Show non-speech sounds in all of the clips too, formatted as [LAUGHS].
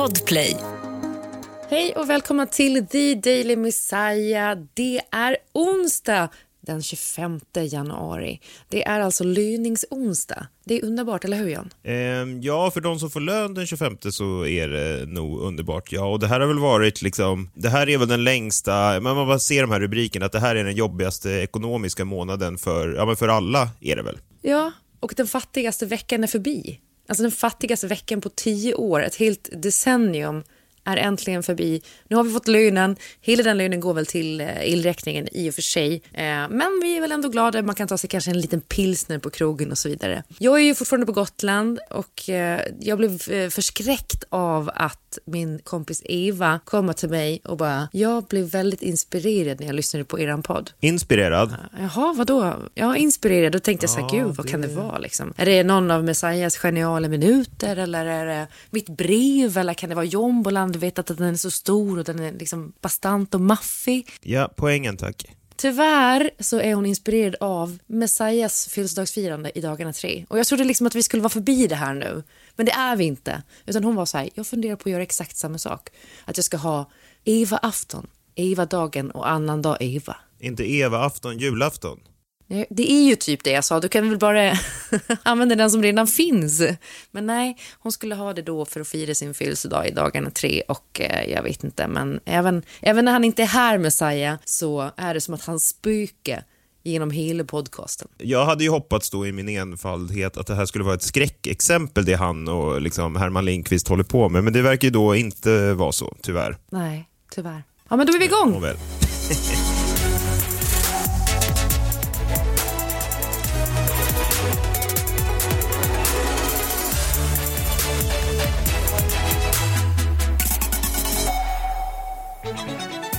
Podplay. Hej och välkomna till The Daily Messiah. Det är onsdag den 25 januari. Det är alltså lyningsonsdag. Det är underbart, eller hur Jan? Ehm, ja, för de som får lön den 25 så är det nog underbart. Ja, och det här har väl varit liksom, det här är väl den längsta, men man bara ser de här rubrikerna, att det här är den jobbigaste ekonomiska månaden för, ja men för alla är det väl. Ja, och den fattigaste veckan är förbi. Alltså den fattigaste veckan på tio år, ett helt decennium är äntligen förbi. Nu har vi fått lönen. Hela den lönen går väl till eh, elräkningen i och för sig. Eh, men vi är väl ändå glada. Man kan ta sig kanske en liten pilsner på krogen och så vidare. Jag är ju fortfarande på Gotland och eh, jag blev förskräckt av att min kompis Eva kommer till mig och bara, jag blev väldigt inspirerad när jag lyssnade på er podd. Inspirerad? Jaha, vadå? Ja, inspirerad. Då tänkte jag så här, ja, gud, vad det... kan det vara liksom? Är det någon av Messiahs geniala minuter eller är det mitt brev eller kan det vara Jomboland? Du vet att den är så stor och den är liksom bastant och maffig. Ja, poängen tack. Tyvärr så är hon inspirerad av Messias födelsedagsfirande i dagarna tre. Och jag trodde liksom att vi skulle vara förbi det här nu. Men det är vi inte. Utan hon var så här, jag funderar på att göra exakt samma sak. Att jag ska ha Eva-afton, Eva-dagen och annandag Eva. Inte Eva-afton, julafton? Det är ju typ det jag sa, du kan väl bara [LAUGHS] använda den som redan finns. Men nej, hon skulle ha det då för att fira sin födelsedag i dagarna tre och eh, jag vet inte, men även, även när han inte är här Messiah så är det som att han spöke genom hela podcasten. Jag hade ju hoppats då i min enfaldhet att det här skulle vara ett skräckexempel det han och liksom Herman Lindqvist håller på med, men det verkar ju då inte vara så, tyvärr. Nej, tyvärr. Ja, men då är vi igång. Ja,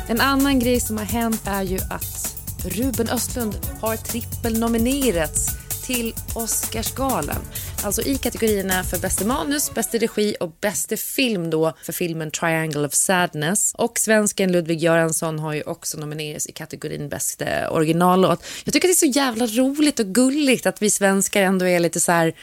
En annan grej som har hänt är ju att Ruben Östlund har trippelnominerats till Oscarsgalan. Alltså i kategorierna för bästa manus, bästa regi och bästa film då för filmen Triangle of Sadness. Och svensken Ludvig Göransson har ju också nominerats i kategorin bästa originallåt. Jag tycker att det är så jävla roligt och gulligt att vi svenskar ändå är lite så här,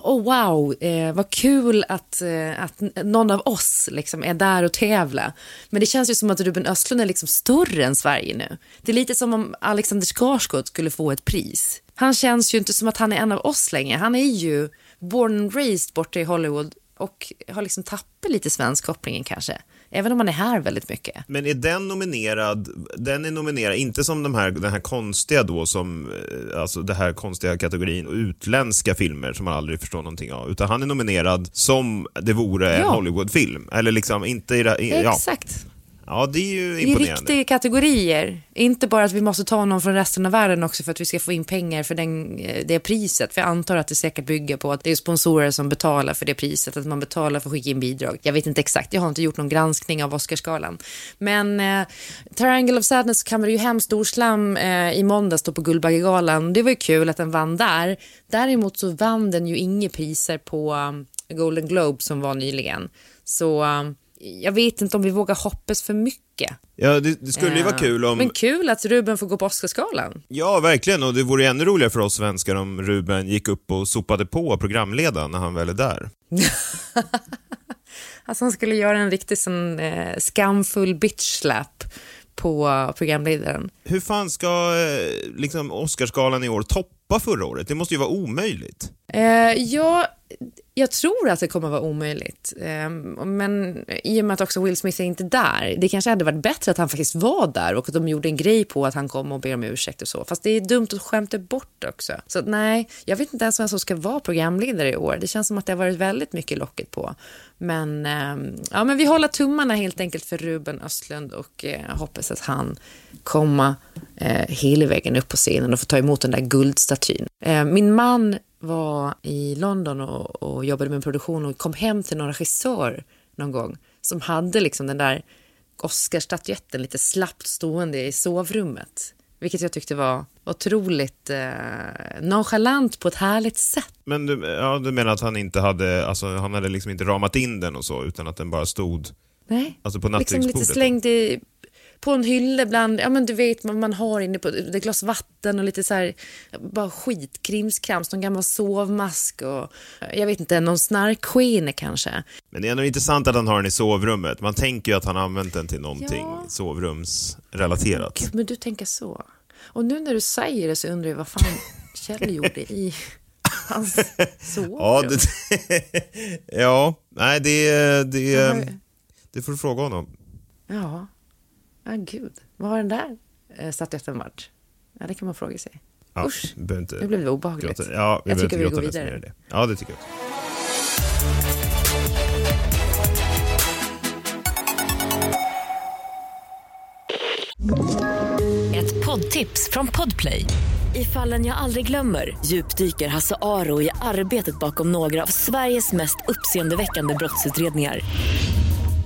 oh wow, eh, vad kul att, eh, att någon av oss liksom är där och tävla. Men det känns ju som att Ruben Östlund är liksom större än Sverige nu. Det är lite som om Alexander Skarsgård skulle få ett pris. Han känns ju inte som att han är en av oss längre. Han är ju born and raised borta i Hollywood och har liksom tappat lite svensk kopplingen kanske. Även om man är här väldigt mycket. Men är den nominerad, den är nominerad, inte som de här, den här konstiga då som, eh, alltså det här konstiga kategorin utländska filmer som man aldrig förstår någonting av, utan han är nominerad som det vore ja. en Hollywoodfilm. Eller liksom inte i, i Exakt. Ja, det är ju imponerande. I riktiga kategorier. Inte bara att vi måste ta någon från resten av världen också för att vi ska få in pengar för den, eh, det priset. För jag antar att det säkert bygger på att det är sponsorer som betalar för det priset, att man betalar för att skicka in bidrag. Jag vet inte exakt, jag har inte gjort någon granskning av Oscarsgalan. Men eh, Triangle of Sadness kammade ju hem storslam eh, i måndags då på Guldbaggegalan. Det var ju kul att den vann där. Däremot så vann den ju inga priser på um, Golden Globe som var nyligen. Så um, jag vet inte om vi vågar hoppas för mycket. Ja, det, det skulle ju vara kul om... Men kul att Ruben får gå på Oscarsgalan. Ja, verkligen. Och det vore ännu roligare för oss svenskar om Ruben gick upp och sopade på programledaren när han väl är där. [LAUGHS] alltså han skulle göra en riktig sån eh, skamfull bitch slap på programledaren. Hur fan ska eh, liksom Oscarsgalan i år toppa förra året? Det måste ju vara omöjligt. Eh, ja, jag tror att det kommer att vara omöjligt. Ehm, men i och med att också Will Smith är inte där, det kanske hade varit bättre att han faktiskt var där och att de gjorde en grej på att han kom och ber om ursäkt och så. Fast det är dumt att skämta bort också. Så nej, jag vet inte ens vem som ska vara programledare i år. Det känns som att det har varit väldigt mycket locket på. Men, ehm, ja, men vi håller tummarna helt enkelt för Ruben Östlund och eh, hoppas att han kommer eh, hela vägen upp på scenen och får ta emot den där guldstatyn. Ehm, min man var i London och, och jobbade med produktion och kom hem till någon regissör någon gång som hade liksom den där Oscarsstatyetten lite slappt stående i sovrummet. Vilket jag tyckte var otroligt eh, nonchalant på ett härligt sätt. Men du, ja, du menar att han inte hade, alltså han hade liksom inte ramat in den och så, utan att den bara stod Nej, alltså på liksom lite slängd i på en hylla bland, ja men du vet man, man har inne på ett glas vatten och lite så här, bara skit, krimskrams, någon gammal sovmask och jag vet inte, någon snarkskene kanske. Men det är ändå intressant att han har den i sovrummet. Man tänker ju att han har använt den till någonting Ja. sovrumsrelaterat. Gud, men du tänker så. Och nu när du säger det så undrar jag vad fan [LAUGHS] Kjell gjorde i hans sovrum. Ja, det, [LAUGHS] ja, nej det, det, det får du fråga honom. Ja, ja gud. Vad har den där eh, statyetten varit? Ja, det kan man fråga sig. Ja, Usch, inte nu blev det obehagligt. gråta. Ja, vi Jag tycker vi går vidare. det. Ja, det tycker jag också. Ett poddtips från Podplay. I fallen jag aldrig glömmer djupdyker Hasse Aro i arbetet bakom några av Sveriges mest uppseendeväckande brottsutredningar.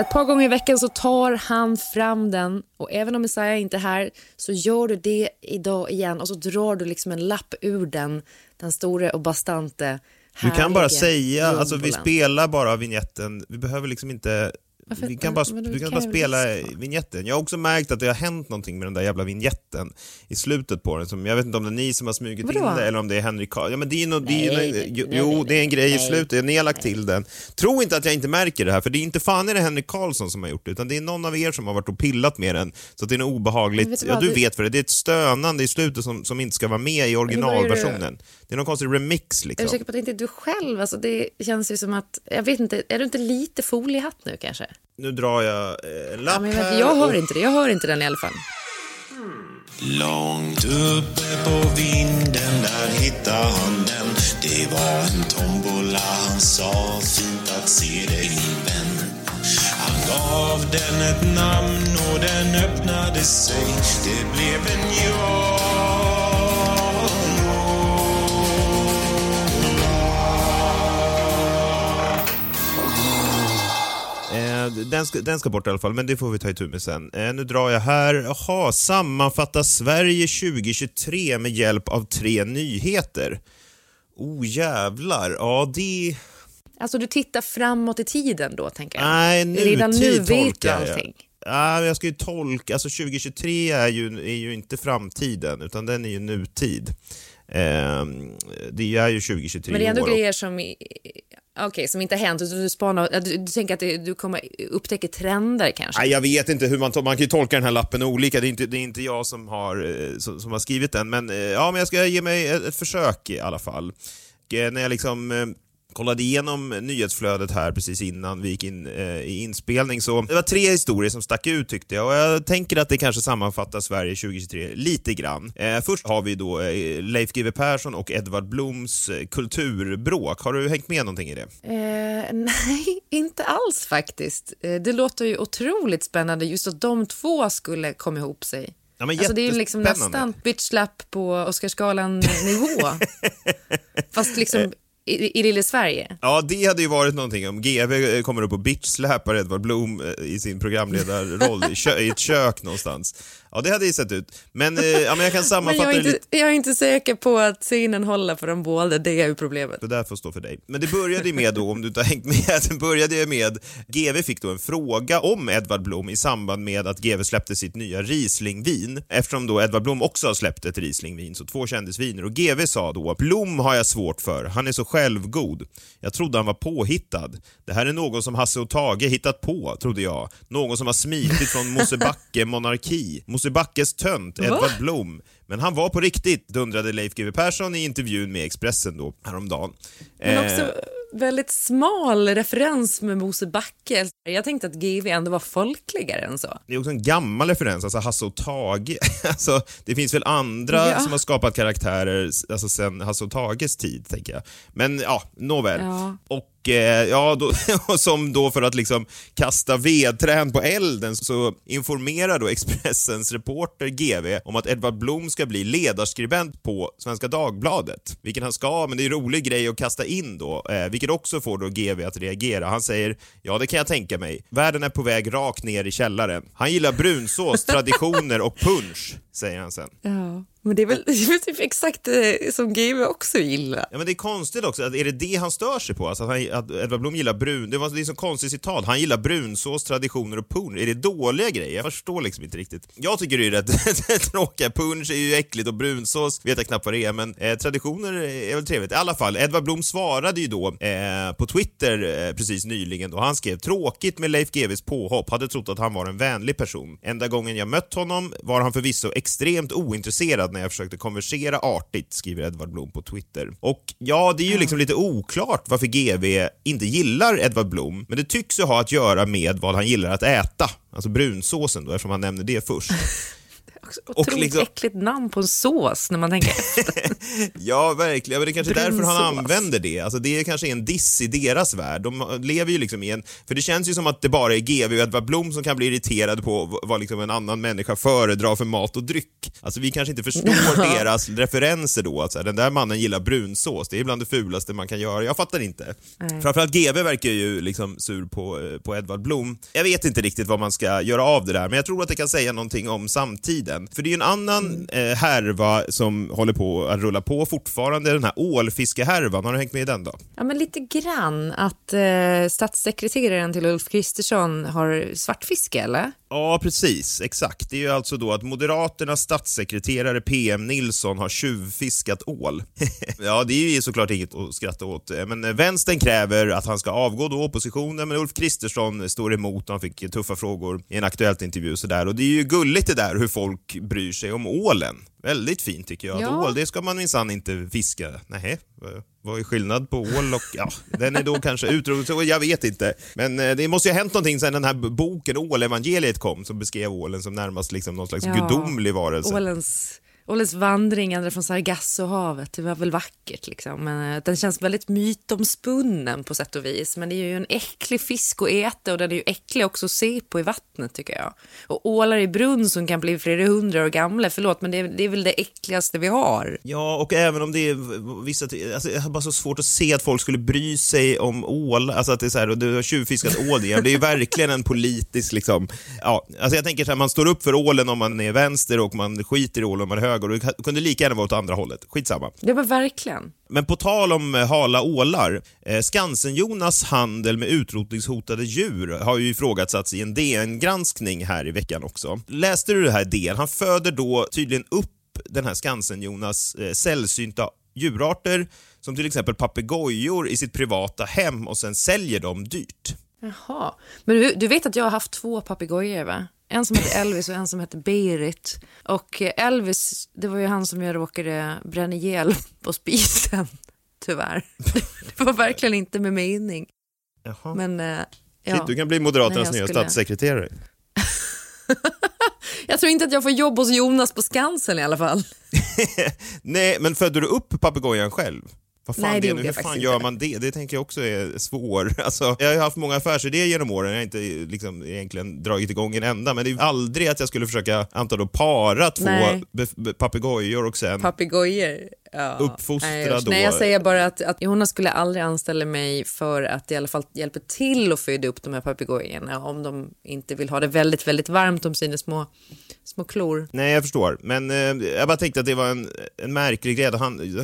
Ett par gånger i veckan så tar han fram den och även om Messiah inte är här så gör du det idag igen och så drar du liksom en lapp ur den, den store och bastante Du kan bara säga, alltså vi spelar bara vignetten, vi behöver liksom inte Varför- vi kan bara, du du kan bara spela vignetten. Jag har också märkt att det har hänt någonting med den där jävla vignetten i slutet på den. Som, jag vet inte om det är ni som har smugit Vadå? in det eller om det är Henrik Karl. Ja, men det är nog, det är, Nej, nej, jo, nej, nej, det är en grej i nej. slutet. Ni har lagt till den. Tro inte att jag inte märker det här, för det är inte fan är det Henrik Karlsson som har gjort det, utan det är någon av er som har varit och pillat med den. Så att det är Men obehagligt. vet du ja, du vet för det. Det är ett stönande i slutet som, som inte ska vara med i originalversionen. Det är någon konstig remix Är liksom. du säker på att det inte är du själv? Alltså det känns ju som att, jag vet inte, är du inte lite foliehatt nu kanske? Nu drar jag eh, en lapp Ja, men jag, här. jag hör och- inte det, jag hör inte den i alla fall. Långt uppe på vinden där hittade han den. Det var en tombola, han sa fint att se dig min vän. Han gav den ett namn och den öppnade sig. Det blev en ja den, ska, den ska bort i alla fall, men det får vi ta itu med sen. Eh, nu drar jag här. Jaha, sammanfatta Sverige 2023 med hjälp av tre nyheter. Oh jävlar, ja det... Alltså du tittar framåt i tiden då, tänker jag. Nej, nutid Redan nu vet du jag. allting. Ja, jag ska ju tolka, alltså 2023 är ju, är ju inte framtiden, utan den är ju nutid. Eh, det är ju 2023 Men det är ändå grejer som, okej, som inte har hänt. Du, spanar, du, du tänker att det, du kommer upptäcka trender kanske? Nej, jag vet inte hur man, man kan ju tolka den här lappen olika, det är inte, det är inte jag som har, eh, som, som har skrivit den, men eh, ja, men jag ska ge mig ett, ett försök i alla fall. Eh, när jag liksom kollade igenom nyhetsflödet här precis innan vi gick in eh, i inspelning så det var tre historier som stack ut tyckte jag och jag tänker att det kanske sammanfattar Sverige 2023 lite grann. Eh, först har vi då eh, Leif GW Persson och Edvard Bloms eh, kulturbråk. Har du hängt med någonting i det? Eh, [LAUGHS] nej, inte alls faktiskt. Eh, det låter ju otroligt spännande just att de två skulle komma ihop sig. Ja, Alltså det är ju liksom nästan bitch-slap på Oscarsgalan-nivå. [LAUGHS] Fast liksom i, i lille Sverige. Ja, det hade ju varit någonting om GV eh, kommer upp och bitchsläpar Edvard Blom eh, i sin programledarroll i, kö- i ett kök någonstans. Ja, det hade ju sett ut. Men, eh, ja, men jag kan [LAUGHS] Men sammanfatta jag är, det inte, lite. jag är inte säker på att scenen håller för dem båda, det är ju problemet. Det där får stå för dig. Men det började ju med då, om du inte har hängt med, [LAUGHS] det började ju med GV fick då en fråga om Edvard Blom i samband med att GV släppte sitt nya Rieslingvin. Eftersom då Edvard Blom också har släppt ett Rieslingvin, så två kändisviner. Och GV sa då, Blom har jag svårt för, han är så självgod. Jag trodde han var påhittad. Det här är någon som Hasse och Tage hittat på, trodde jag. Någon som har smitit från Mosebacke monarki. Mosebackes tönt, Edvard Blom. Men han var på riktigt, dundrade Leif GW Persson i intervjun med Expressen då, häromdagen. Men Eh, också väldigt smal referens med Mosebacke. Jag tänkte att GV ändå var folkligare än så. Det är också en gammal referens, alltså Hasse och Tage. [LAUGHS] Alltså, det finns väl andra Ja. som har skapat karaktärer alltså sen Hasse och Tages tid, tänker jag. Men ja, nåväl. Ja. Och Och eh, ja, då, [LAUGHS] och som då för att liksom kasta vedträn på elden så informerar då Expressens reporter GV om att Edvard Blom ska bli ledarskribent på Svenska Dagbladet. Vilket han ska, men det är en rolig grej att kasta in då, eh, vilket också får då GV att reagera. Han säger “Ja, det kan jag tänka mig. Världen är på väg rakt ner i källaren. Han gillar brunsås, [LAUGHS] traditioner och punch”, säger han sen. Ja. Men det är väl, [LAUGHS] det är väl typ exakt eh, som GV också gillar. Ja men det är konstigt också, att är det det han stör sig på? Alltså att, han, att Edvard Blom gillar brun... Det var det är så konstigt citat. Han gillar brunsås, traditioner och punsch. Är det dåliga grejer? Jag förstår liksom inte riktigt. Jag tycker det är rätt [LAUGHS] tråkiga. Punsch är ju äckligt och brunsås vet jag knappt vad det är, men eh, traditioner är väl trevligt. I alla fall, Edvard Blom svarade ju då eh, på Twitter eh, precis nyligen då han skrev “Tråkigt med Leif GWs påhopp. Hade trott att han var en vänlig person. Enda gången jag mött honom var han förvisso extremt ointresserad när jag försökte konversera artigt, skriver Edvard Blom på Twitter. Och ja, det är ju liksom lite oklart varför GV inte gillar Edvard Blom, men det tycks ju ha att göra med vad han gillar att äta. Alltså brunsåsen då, eftersom han nämner det först. [LAUGHS] Otroligt liksom... äckligt namn på en sås när man tänker efter. [LAUGHS] ja, verkligen. Men det är kanske är därför han använder det. Alltså, det är kanske en diss i deras värld. De lever ju liksom i en... För det känns ju som att det bara är GW och Edvard Blom som kan bli irriterade på vad liksom en annan människa föredrar för mat och dryck. Alltså vi kanske inte förstår [LAUGHS] deras referenser då. Alltså, den där mannen gillar brunsås. Det är bland det fulaste man kan göra. Jag fattar inte. Nej. Framförallt GW verkar ju liksom sur på, eh, på Edvard Blom. Jag vet inte riktigt vad man ska göra av det där, men jag tror att det kan säga någonting om samtiden världen. För det är ju en annan eh, härva som håller på att rulla på fortfarande, den här ålfiskehärvan. Har du hängt med i den då? Ja, men lite grann. Att eh, statssekreteraren till Ulf Kristersson har svartfiske, eller? Ja, precis. Exakt. Det är ju alltså då att Moderaternas statssekreterare PM Nilsson har tjuvfiskat ål. [LAUGHS] ja, det är ju såklart inget att skratta åt. Men vänstern kräver att han ska avgå då, oppositionen, men Ulf Kristersson står emot och han fick tuffa frågor i en Aktuellt intervju sådär. Och det är ju gulligt det där hur folk bryr sig om ålen. Väldigt fint tycker jag. Ja. Ål, det ska man minsann inte fiska. Nej, vad är skillnad på ål och... Ja, den är då kanske utrotad, jag vet inte. Men eh, det måste ju ha hänt någonting sen den här boken Ålevangeliet kom som beskrev ålen som närmast liksom någon slags ja. gudomlig varelse. Ålens Olles vandring ända från Sargassohavet, det var väl vackert liksom. Men eh, den känns väldigt mytomspunnen på sätt och vis. Men det är ju en äcklig fisk att äta och den är ju äcklig också att se på i vattnet tycker jag. Och ålar i brunn som kan bli flera hundra år gamla, förlåt men det är, det är väl det äckligaste vi har. Ja, och även om det är vissa, alltså, jag har bara så svårt att se att folk skulle bry sig om ål, alltså att det är så här, och du har tjuvfiskat ål igen. Det är ju verkligen en politisk liksom, ja, alltså jag tänker så här, man står upp för ålen om man är vänster och man skiter i ålen om man är höger höger och det kunde lika gärna vara åt andra hållet. Skitsamma. Ja men verkligen. Men på tal om eh, hala ålar, eh, Skansen-Jonas handel med utrotningshotade djur har ju ifrågasatts i en DN-granskning här i veckan också. Läste du det här DN? Han föder då tydligen upp den här Skansen-Jonas eh, sällsynta djurarter som till exempel papegojor i sitt privata hem och sen säljer dem dyrt. Jaha. Men du, du vet att jag har haft två papegojor va? En som hette Elvis och en som hette Berit. Och Elvis, det var ju han som jag råkade bränna ihjäl på spisen, tyvärr. Det var verkligen inte med mening. Jaha. Men, äh, ja. Shit, du kan bli Moderaternas nya skulle... statssekreterare. [LAUGHS] jag tror inte att jag får jobb hos Jonas på Skansen i alla fall. [LAUGHS] Nej, men födde du upp papegojan själv? Vad fan Nej, det, det Hur fan gör man det? Det tänker jag också är svår. [LAUGHS] Alltså, jag har haft många affärsidéer genom åren, jag har inte liksom, egentligen dragit igång en enda, men det är aldrig att jag skulle försöka, anta då, para två papegojor och sen papegojor. Ja. uppfostra Nej, då. Nej, jag säger bara att, att Jonas skulle aldrig anställa mig för att i alla fall hjälpa till att föda upp de här papegojorna om de inte vill ha det väldigt, väldigt varmt om sina små, små klor. Nej, jag förstår, men eh, jag bara tänkte att det var en, en märklig grej.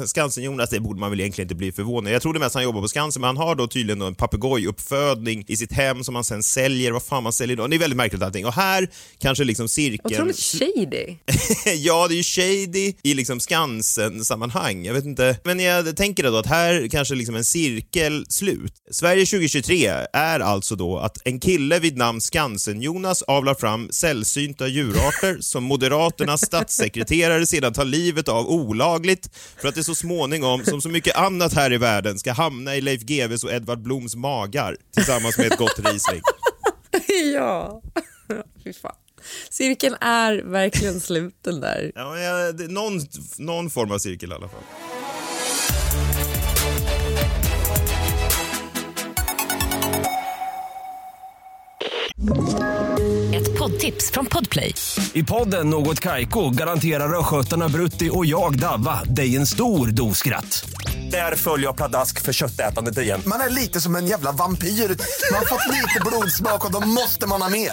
Skansen-Jonas, det borde man väl egentligen inte bli förvånad. Jag trodde mest han jobbar på Skansen, men han har då tydligen en papegojuppfödning i sitt hem som han sen säljer. Vad fan man säljer då? Det är väldigt märkligt allting. Och här kanske liksom cirkeln... Otroligt shady. [LAUGHS] ja, det är ju shady i liksom Skansen-sammanhang. Jag vet inte. Men jag tänker då att här kanske liksom en cirkel slut. Sverige 2023 är alltså då att en kille vid namn Skansen-Jonas avlar fram sällsynta djurarter [LAUGHS] som Moderaternas statssekreterare sedan tar livet av olagligt för att det så småningom, som så mycket annat här i världen, ska hamna i Leif GWs och Edvard Bloms magar tillsammans med ett gott [LAUGHS] Riesling. ja, [LAUGHS] fy fan. Cirkeln är verkligen sluten där. Ja, ja, det, någon, någon form av cirkel i alla fall. Ett poddtips från Podplay. I podden Något Kaiko garanterar östgötarna Brutti och jag, Davva, dig en stor dos skratt. Där följer jag pladask för köttätandet igen. Man är lite som en jävla vampyr. Man har fått lite blodsmak och då måste man ha mer.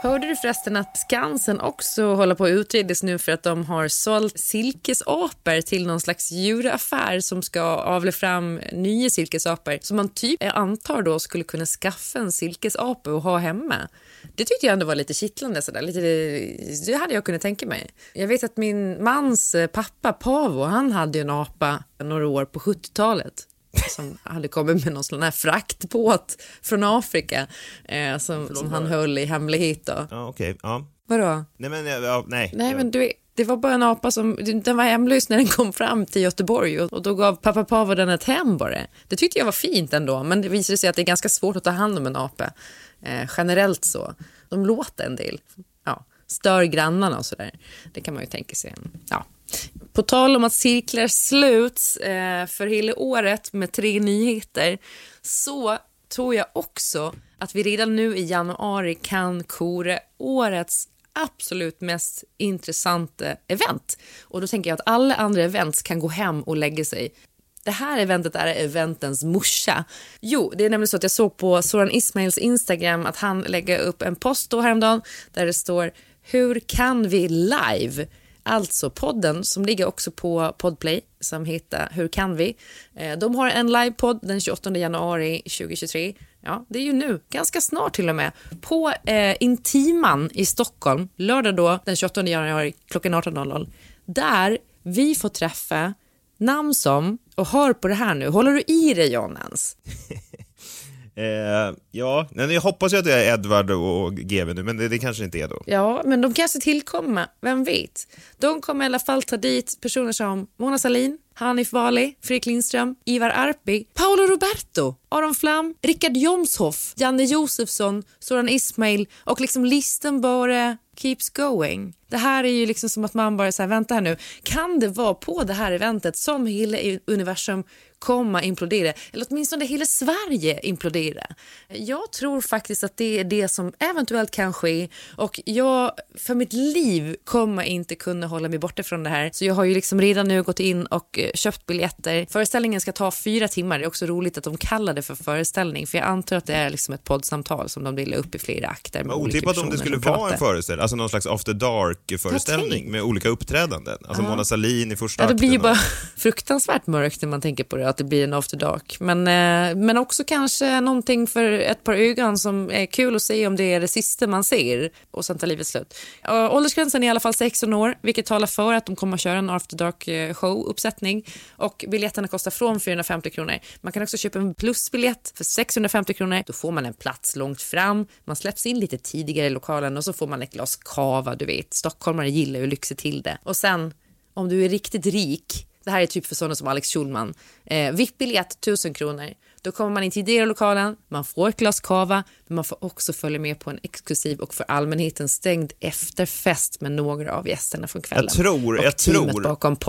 Hörde du förresten att Skansen också håller på att utredas nu för att de har sålt silkesapor till någon slags djuraffär som ska avla fram nya silkesapor som man typ jag antar då skulle kunna skaffa en silkesapa och ha hemma. Det tyckte jag ändå var lite kittlande sådär. Lite, det hade jag kunnat tänka mig. Jag vet att min mans pappa Pavo, han hade ju en apa några år på 70-talet som hade kommit med någon sån här fraktbåt från Afrika eh, som, som han höll i hemlighet. Då. Ja, okej. Ja. Vadå? Nej, men ja, nej. Nej, men du, det var bara en apa som, den var hemlös när den kom fram till Göteborg och, och då gav pappa Pavo den ett hem bara. Det tyckte jag var fint ändå, men det visade sig att det är ganska svårt att ta hand om en apa. Eh, generellt så. De låter en del. Ja, stör grannarna och sådär. Det kan man ju tänka sig. Ja. På tal om att cirklar sluts eh, för hela året med tre nyheter så tror jag också att vi redan nu i januari kan kora årets absolut mest intressanta event. Och då tänker jag att alla andra events kan gå hem och lägga sig. Det här eventet är eventens morsa. Jo, det är nämligen så att jag såg på Soran Ismails Instagram att han lägger upp en post då häromdagen där det står “Hur kan vi live?” Alltså podden som ligger också på Podplay som heter Hur kan vi? Eh, de har en livepodd den 28 januari 2023. Ja, det är ju nu, ganska snart till och med. På eh, Intiman i Stockholm, lördag då den 28 januari klockan 18.00. Där vi får träffa namn som, och hör på det här nu, håller du i dig John ens? [LAUGHS] Eh, ja, men jag hoppas ju att det är Edvard och GV nu, men det, det kanske inte är då. Ja, men de kanske tillkommer, vem vet? De kommer i alla fall ta dit personer som Mona Sahlin, Hanif Bali, Fredrik Lindström, Ivar Arpi, Paolo Roberto, Aron Flam, Rickard Jomshoff, Janne Josefsson, Soran Ismail och liksom listan bara keeps going. Det här är ju liksom som att man bara säger vänta här nu, kan det vara på det här eventet som hela universum komma implodera, eller åtminstone hela Sverige implodera. Jag tror faktiskt att det är det som eventuellt kan ske och jag för mitt liv kommer inte kunna hålla mig borta från det här. Så jag har ju liksom redan nu gått in och eh, köpt biljetter. Föreställningen ska ta fyra timmar. Det är också roligt att de kallar det för föreställning för jag antar att det är liksom ett poddsamtal som de delar upp i flera akter. Med otippat om det skulle vara en föreställning, alltså någon slags after dark-föreställning med olika uppträdanden. Alltså. Mona Sahlin i första akten. Ja, det blir ju bara och... [LAUGHS] fruktansvärt mörkt när man tänker på det att det blir en after dark. Men, eh, men också kanske någonting för ett par ögon som är kul att se om det är det sista man ser och sen tar livet slut. Uh, åldersgränsen är i alla fall 16 år, vilket talar för att de kommer att köra en after dark eh, show-uppsättning och biljetterna kostar från 450 kronor. Man kan också köpa en plusbiljett för 650 kronor. Då får man en plats långt fram, man släpps in lite tidigare i lokalen och så får man ett glas kava, du vet. Stockholmare gillar ju lyxa till det. Och sen, om du är riktigt rik det här är typ för sådana som Alex Schulman. Eh, VIP-biljett 1000 kronor. Då kommer man in till i lokalen, man får ett glas cava men man får också följa med på en exklusiv och för allmänheten stängd efterfest med några av gästerna från kvällen. Jag tror, jag tror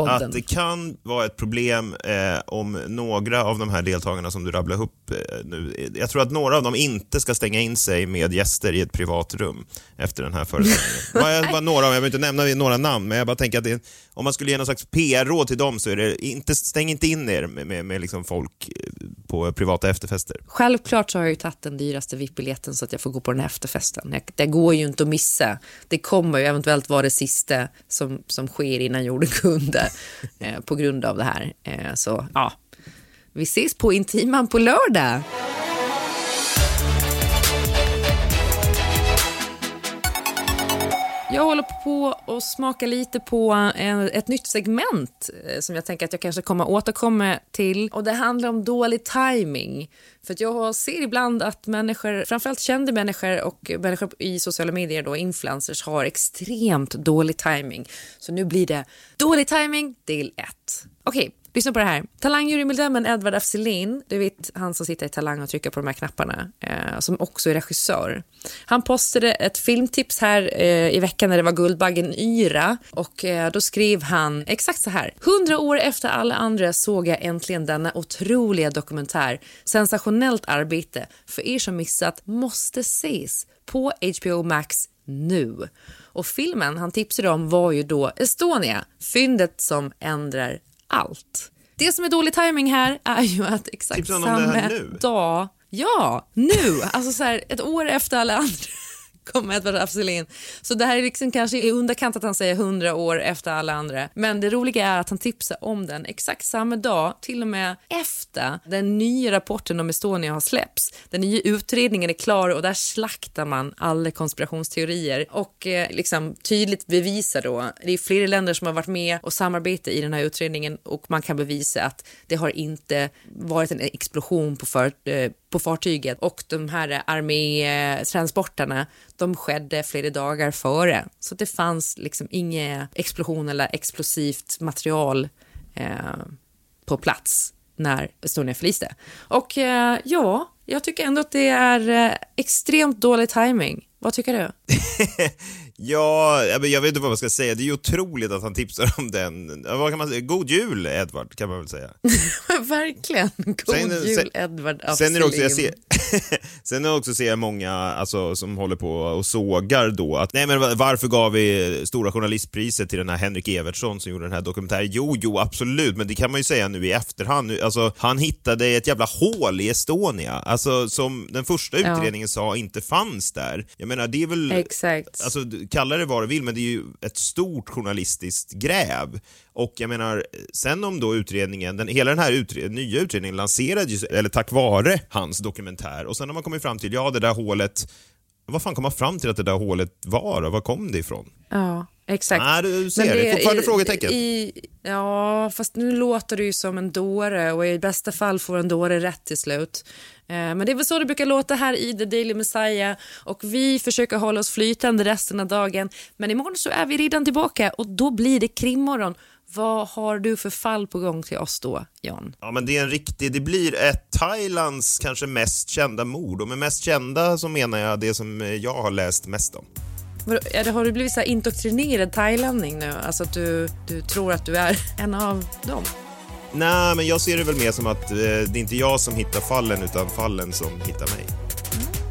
att det kan vara ett problem eh, om några av de här deltagarna som du rabblar upp eh, nu, jag tror att några av dem inte ska stänga in sig med gäster i ett privat rum efter den här föreställningen. [LAUGHS] bara, bara några, jag vill inte nämna några namn, men jag bara tänker att det, om man skulle ge någon slags PR-råd till dem så är det inte, stäng inte in er med, med, med liksom folk eh, på privata efterfester. Självklart så har jag ju tagit den dyraste VIP-biljetten så att jag får gå på den här efterfesten. Det går ju inte att missa. Det kommer ju eventuellt vara det sista som, som sker innan jorden kunde [LAUGHS] eh, på grund av det här. Eh, så ja, vi ses på Intiman på lördag. Jag håller på att smaka lite på eh, ett nytt segment eh, som jag tänker att jag kanske kommer återkomma till. Och Det handlar om dålig timing. För jag ser ibland att människor, framförallt kända människor och människor i sociala medier, då, influencers, har extremt dålig timing. Så nu blir det dålig timing del 1. Okej, Lyssna på det här. Talangjurymedlemmen Edward af du vet han som sitter i Talang och trycker på de här knapparna, eh, som också är regissör. Han postade ett filmtips här eh, i veckan när det var Guldbaggen Yra och eh, då skrev han exakt så här. Hundra år efter alla andra såg jag äntligen denna otroliga dokumentär. Sensationellt arbete. För er som missat måste ses på HBO Max nu. Och filmen han tipsade om var ju då Estonia, fyndet som ändrar allt. Det som är dålig timing här är ju att exakt samma dag, ja, nu, alltså så här, ett år efter alla andra kom Edward af Sillén. Så det här är liksom kanske i underkant att han säger hundra år efter alla andra. Men det roliga är att han tipsar om den exakt samma dag, till och med efter den nya rapporten om Estonia har släppts. Den nya utredningen är klar och där slaktar man alla konspirationsteorier och eh, liksom tydligt bevisar då, det är flera länder som har varit med och samarbetat i den här utredningen och man kan bevisa att det har inte varit en explosion på, för, eh, på fartyget och de här armétransporterna eh, de skedde flera dagar före. Så det fanns liksom ingen explosion eller explosivt material eh, på plats när Estonia förliste. Och eh, ja, jag tycker ändå att det är eh, extremt dålig timing. Vad tycker du? [LAUGHS] Ja, jag vet- inte vad man ska säga. Det är ju otroligt att han tipsar om den. Vad kan man säga? God jul, Edward, kan man väl säga. [LAUGHS] Verkligen. God Sen- jul, sen- Edward af Sen är det också, jag ser, [LAUGHS] sen är det också ser jag många alltså, som håller på och sågar då att nej men va- varför gav vi stora journalistpriset till den här Henrik Evertsson som gjorde den här dokumentären? Jo, jo, absolut, men det kan man ju säga nu i efterhand. Alltså, han hittade ett jävla hål i Estonia, alltså som den första Ja. utredningen sa inte fanns där. Jag menar, det är väl... Exakt. Alltså, kalla det vad du vill, men det är ju ett stort journalistiskt gräv. Och jag menar, sen om då utredningen, den, hela den här utre, nya utredningen lanserades eller tack vare hans dokumentär, och sen har man kommit fram till, ja det där hålet, vad fan kom man fram till att det där hålet var? och Var kom det ifrån? Ja, exakt. Nej, du ser, Men det är fortfarande i- frågetecken. I, ja, fast nu låter du ju som en dåre och i bästa fall får en dåre rätt till slut. Eh, Men det är väl så det brukar låta här i The Daily Messiah och vi försöker hålla oss flytande resten av dagen. Men imorgon så är vi redan tillbaka och då blir det krimmorgon. Vad har du för fall på gång till oss då, John? Ja, men det är en riktig, det blir ett Thailands kanske mest kända mord, och med mest kända så menar jag det som jag har läst mest om. Vadå, Har du blivit så här indoktrinerad thailänning nu? Alltså att du, du tror att du är [LAUGHS] en av dem? Nej, men jag ser det väl mer som att eh, det är inte jag som hittar fallen, utan fallen som hittar mig.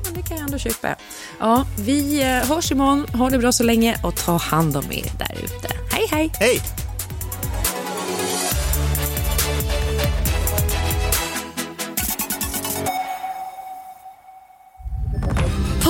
Ja, Det kan jag ändå köpa. Ja, vi eh, hörs imorgon. Ha det bra så länge och ta hand om er där ute. Hej, hej! Hej!